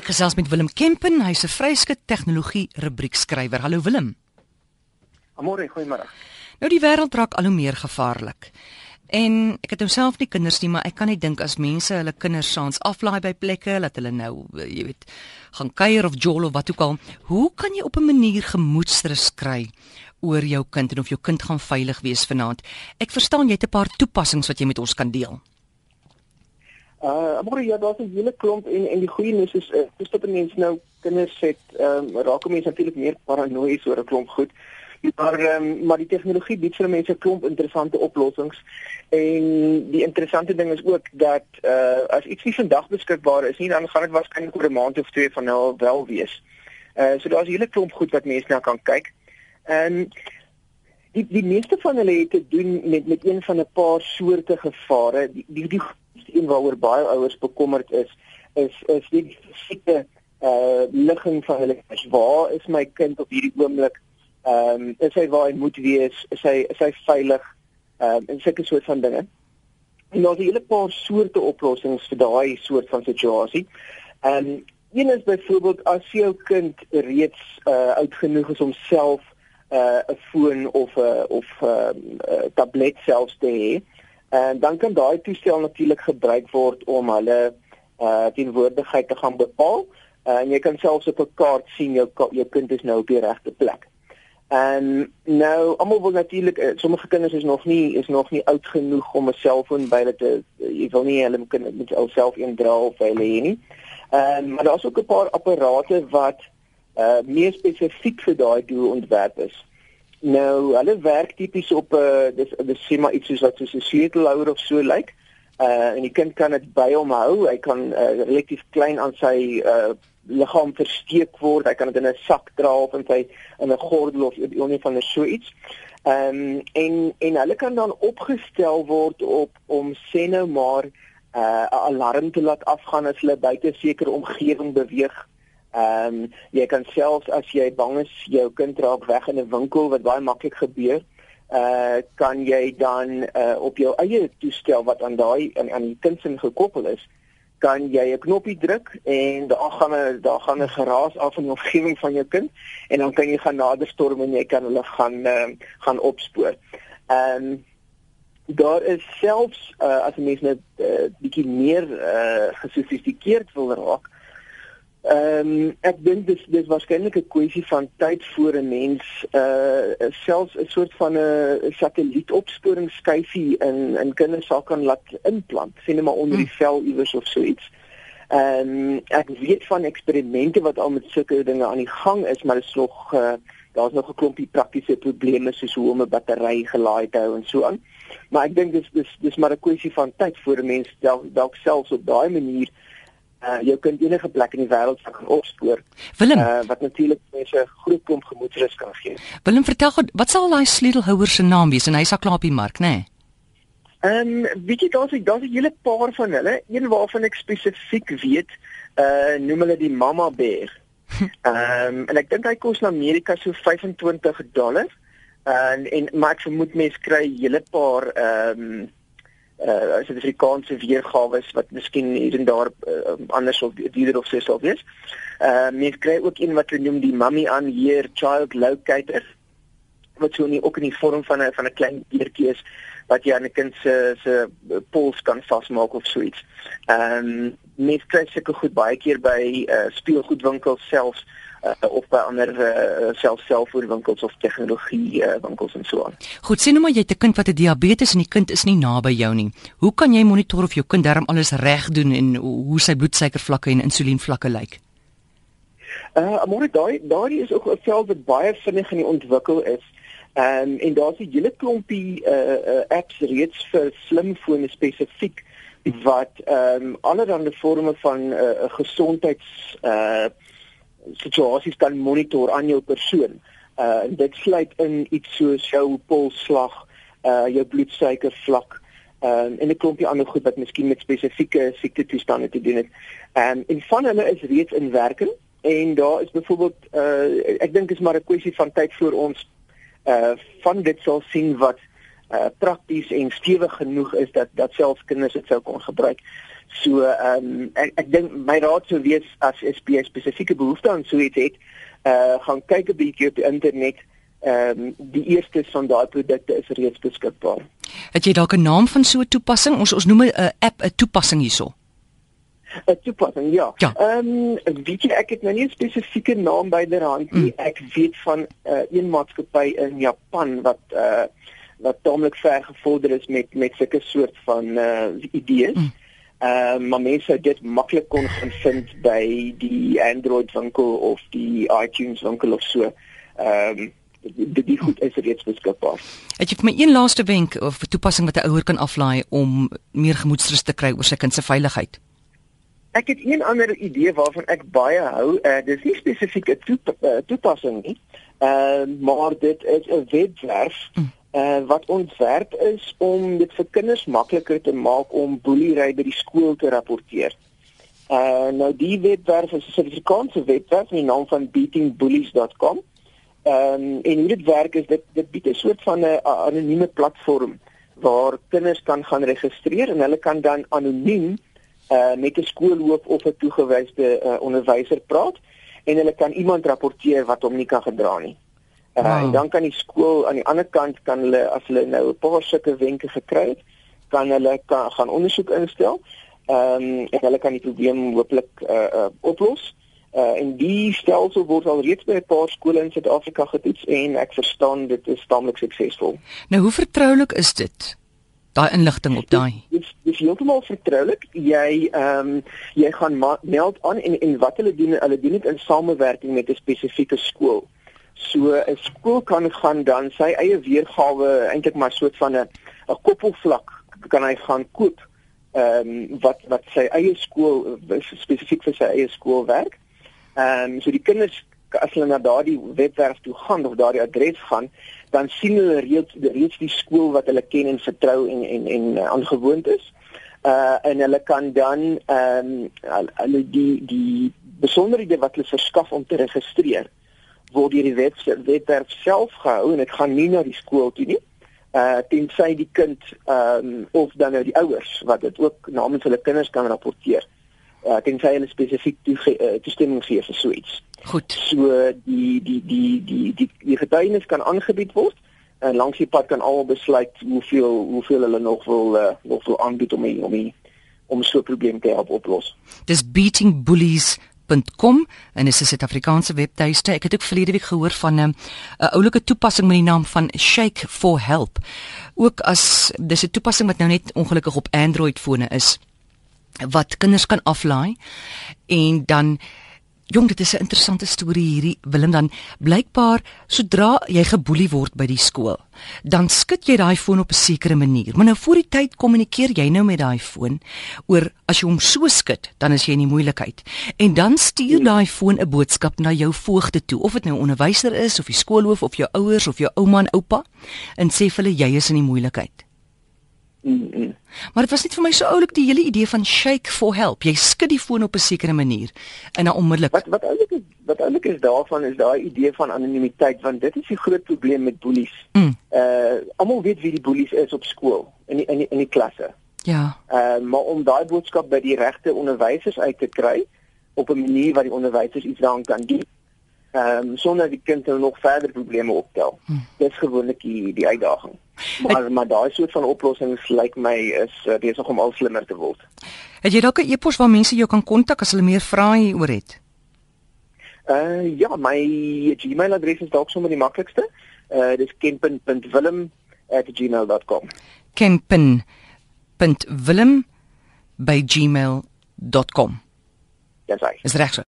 Ek gesels met Willem Kempen, hy's 'n vryskut tegnologie rubriekskrywer. Hallo Willem. Môre, goeiemôre. Nou die wêreld raak al hoe meer gevaarlik. En ek het homself nie kinders nie, maar ek kan net dink as mense hulle kinders saans aflaai by plekke dat hulle nou, jy weet, gaan kuier of jol of wat ook al, hoe kan jy op 'n manier gemoedsrus kry oor jou kind en of jou kind gaan veilig wees vanaand? Ek verstaan jy het 'n paar toepassings wat jy met ons kan deel. Uh, maar ja, daar's 'n hele klomp en en die goeie nuus is uh, dis dat mense nou kinders het, ehm um, raak mense natuurlik meer paranoïes oor 'n klomp goed. Maar ehm um, maar die tegnologie bied vir mense 'n klomp interessante oplossings. En die interessante ding is ook dat uh as iets nie vandag beskikbaar is nie, dan gaan dit waarskynlik oor 'n maand of twee van nou wel wees. Uh so daar's 'n hele klomp goed wat mense nou kan kyk. En die die meeste van hulle het te doen met met een van 'n paar soorte gevare. Die die, die een waaroor baie ouers bekommerd is, is is die fisieke uh ligging van hulle. Waar is my kind op hierdie oomblik? Ehm um, is hy waar hy moet wees? Is hy is hy veilig? Ehm um, en sulke soort van dinge. En daar's 'n hele paar soorte oplossings vir daai soort van situasie. Ehm um, een is byvoorbeeld as jou kind reeds uh oud genoeg is om self uh 'n foon of 'n uh, of 'n uh, tablet selfs te hê. En dan kan daai toestel natuurlik gebruik word om hulle uh teenwoordigheid te gaan bepaal. Uh, en jy kan selfs op 'n kaart sien jou jou kind is nou op die regte plek. En nou almal wil natuurlik uh, sommige kinders is nog nie is nog nie oud genoeg om 'n selfoon by hulle te jy wil nie hulle kind met alself een dra of hulle hê nie. Ehm um, maar daar's ook 'n paar apparate wat uh meer spesifiek vir daai doel ontwerp is. Nou, hulle werk tipies op 'n uh, dis dis sê maar iets soos wat soos 'n sleutelhouer of so lyk. Uh en die kind kan dit by hom hou. Hy kan uh, relatief klein aan sy uh liggaam versteek word. Hy kan dit in 'n sak dra of in sy in 'n gordel of een van hulle so iets. Ehm um, en en hulle kan dan opgestel word op om sê nou maar 'n uh, alarm te laat afgaan as hulle buite sekere omgewing beweeg Ehm um, jy kan selfs as jy bang is jou kind raak weg in 'n winkel wat baie maklik gebeur, uh kan jy dan uh op jou eie toestel wat aan daai aan, aan die kind se gekoppel is, kan jy 'n knoppie druk en daar gaan 'n daar gaan 'n geraas af in die omgewing van jou kind en dan kan jy gaan nader storm en jy kan hulle gaan uh, gaan opspoor. Ehm um, daar is selfs uh, as 'n mens net 'n uh, bietjie meer uh gesofistikeerd wil raak, Ehm um, ek dink dis dis waarskynlik 'n kwessie van tyd voor 'n mens uh selfs 'n soort van 'n satellietopsporingskyfie in in kinders sal kan laat implant, sien net maar onder die hm. vel iewers of so iets. Ehm um, ek weet van eksperimente wat al met sulke dinge aan die gang is, maar dit is nog uh daar's nog 'n klompie praktiese probleme soos hoe om 'n battery gelaai te hou en so aan. Maar ek dink dis dis dis maar 'n kwessie van tyd voor 'n mens dalk dalk selfs op daai manier uh jy kan enige plek in die wêreld kan opspoor. Willem, uh wat natuurlik mense groot klomp gemoedsrus kan gee. Willem, vertel gou, wat sal daai sleutelhouer se naam wees en hy's al klaar op die mark, né? Nee? Ehm um, weet jy daar's daar's 'n hele paar van hulle, een waarvan ek spesifiek weet, uh noem hulle die Mama Bear. Ehm um, en ek dink hy kos in Amerika so 25 dollar. Uh, en en maar ek vermoed mense kry 'n hele paar ehm um, uh Suid-Afrikaanse weergawe wat miskien hier en daar uh, anders of duurder of so sal wees. Uh mens kry ook een wat hulle noem die mummy on here child locator wat so nie ook in die vorm van 'n van 'n klein beertjie is wat jy aan 'n kind se se pols kan vasmaak of so iets. Ehm um, mens kry seker goed baie keer by uh speelgoedwinkels selfs uh, of by ander uh, self selfvoorwinkels of tegnologie uh, winkels en so aan. Goed, sien nou maar jy het 'n kind wat 'n diabetes en die kind is nie naby jou nie. Hoe kan jy monitor of jou kind darm alles reg doen en hoe sy bloedsuikervlakke en insulienvlakke lyk? Uh, maar daai daai is ook 'n veld wat baie vinnig in die ontwikkel is. Um, en daar's 'n hele klompie uh, uh, apps reeds vir slimfone spesifiek wat ehm um, allerlei forme van 'n uh, gesondheids uh situasies kan monitor aan jou persoon. Uh en dit sluit in iets soos jou polsslag, uh jou bloedsuiker vlak, um, en 'n klompie ander goed wat miskien met spesifieke siekte toestande te doen het. Um, en van hulle is reeds in werking en daar is byvoorbeeld uh ek dink is maar 'n kwessie van tyd voor ons uh van dit sal sien wat uh prakties en stewig genoeg is dat dat selfs kinders dit sou kon gebruik. So ehm um, ek ek dink my raad sou wees as SP spesifieke behoefte aan so iets het, uh gaan kyk 'n bietjie op die internet. Ehm um, die eerste van daai produkte is reeds beskikbaar. Het jy dalk 'n naam van so 'n toepassing? Ons ons noem 'n app 'n toepassing hierso. 'n Toepassing, ja. Ehm ja. um, weet jy ek het nou nie 'n spesifieke naam byderhand nie. Mm. Ek weet van uh, een maatskappy in Japan wat uh wat taamlik ver gevorder is met met sulke soort van uh idees. Mm. Ehm uh, maar mense dit maklik kon gaan vind by die Android winkel of die iTunes winkel of so. Ehm um, die die goed is reeds beskikbaar. Het jy vir my een laaste wenk of 'n toepassing wat 'n ouer kan aflaai om meer gemoedsrus te kry oor sy kind se veiligheid? Ek het een ander idee waarvan ek baie hou. Uh, dit is nie spesifiek 'n toep, uh, toepassing nie. Ehm uh, maar dit is 'n webwerf. Mm uh, wat ontwerp is om dit vir kinders makliker te maak om boelery by die skool te rapporteer. Uh nou die webwerf is 'n Suid-Afrikaanse webwerf met die naam van beatingbullies.com. Ehm um, en hoe dit werk is dit dit bied 'n soort van 'n anonieme platform waar kinders kan gaan registreer en hulle kan dan anoniem uh met 'n skoolhoof of 'n toegewyde uh, onderwyser praat en hulle kan iemand rapporteer wat hom nie kan gedra nie. Uh, wow. En dan kan die skool aan die ander kant kan hulle as hulle nou 'n paar sulke wenke gekry het, kan hulle kan gaan ondersoek instel. Ehm um, en hulle kan die probleem hopelik uh, uh oplos. Uh en die stelsel word al reeds by 'n paar skole in Suid-Afrika getoets en ek verstaan dit is tamelik suksesvol. Nou hoe vertroulik is dit? Daai inligting op daai. Dit is heeltemal vertroulik. Jy ehm um, jy gaan meld aan en en wat hulle doen, hulle doen dit in samewerking met 'n spesifieke skool. So 'n skool kan gaan dan sy eie weergawe eintlik maar soort van 'n 'n koppelvlak kan hy gaan koop. Ehm um, wat wat sy eie skool spesifiek vir sy eie skool werk. Ehm um, so die kinders as hulle na daardie webwerf toe gaan of daardie adres gaan, dan sien hulle reeds reeds die skool wat hulle ken en vertrou en en en uh, aangewoond is. Uh en hulle kan dan ehm um, hulle die die besonderhede wat hulle verskaf om te registreer word deur die webwerf self gehou en dit gaan nie na die skool toe nie. Uh tensy die kind ehm um, of dan nou die ouers wat dit ook namens hulle kinders kan rapporteer. Uh tensy hulle spesifiek toe, uh, toestemming gee vir so iets. Goed. So die die die die die die getuienis kan aangebied word en langs die pad kan almal besluit hoeveel hoeveel hulle nog wil uh, nog wil aanbied om om om so 'n probleem te help oplos. Dis beating bullies www.rsg.com en is 'n Suid-Afrikaanse webtuiste. Ek het ook verlede week gehoor van 'n 'n oulike toepassing met die naam van Shake for Help. Ook as dis 'n toepassing wat nou net ongelukkig op Android fone is wat kinders kan aflaai en dan Jong, dit is 'n interessante storie hierdie Willem dan blykbaar sodra jy geboelie word by die skool, dan skud jy daai foon op 'n sekere manier. Maar nou voor die tyd kommunikeer jy nou met daai foon oor as jy hom so skud, dan is jy in die moeilikheid. En dan stuur daai foon 'n boodskap na jou voogte toe, of dit nou 'n onderwyser is of die skoolhoof of jou ouers of jou ouma en oupa, en sê vir hulle jy is in die moeilikheid. Mm -mm. Maar dit was net vir my so oulik die hele idee van shake for help. Jy skud die foon op 'n sekere manier en dan onmiddellik. Wat wat eintlik is wat eintlik is daarvan is daai idee van anonimiteit want dit is die groot probleem met boelies. Mm. Uh almal weet wie die boelies is op skool in die, in die, in die klasse. Ja. Uh maar om daai boodskap by die regte onderwysers uit te kry op 'n manier wat die onderwysers iets daaraan kan doen. Ehm um, sonder die kind nou nog verder probleme optel. Hm. Dis gewoonlik die die uitdaging. Maar het, maar daai soort van oplossings lyk my is uh, besig om al slimmer te word. Het jy dalk 'n e-pos waar mense jou kan kontak as hulle meer vrae hieroor het? Uh ja, my Gmail adres is dalk sommer die maklikste. Uh dis kenpin.willem@gmail.com. kenpin.willem by gmail.com. Ja, sê. Is reg so.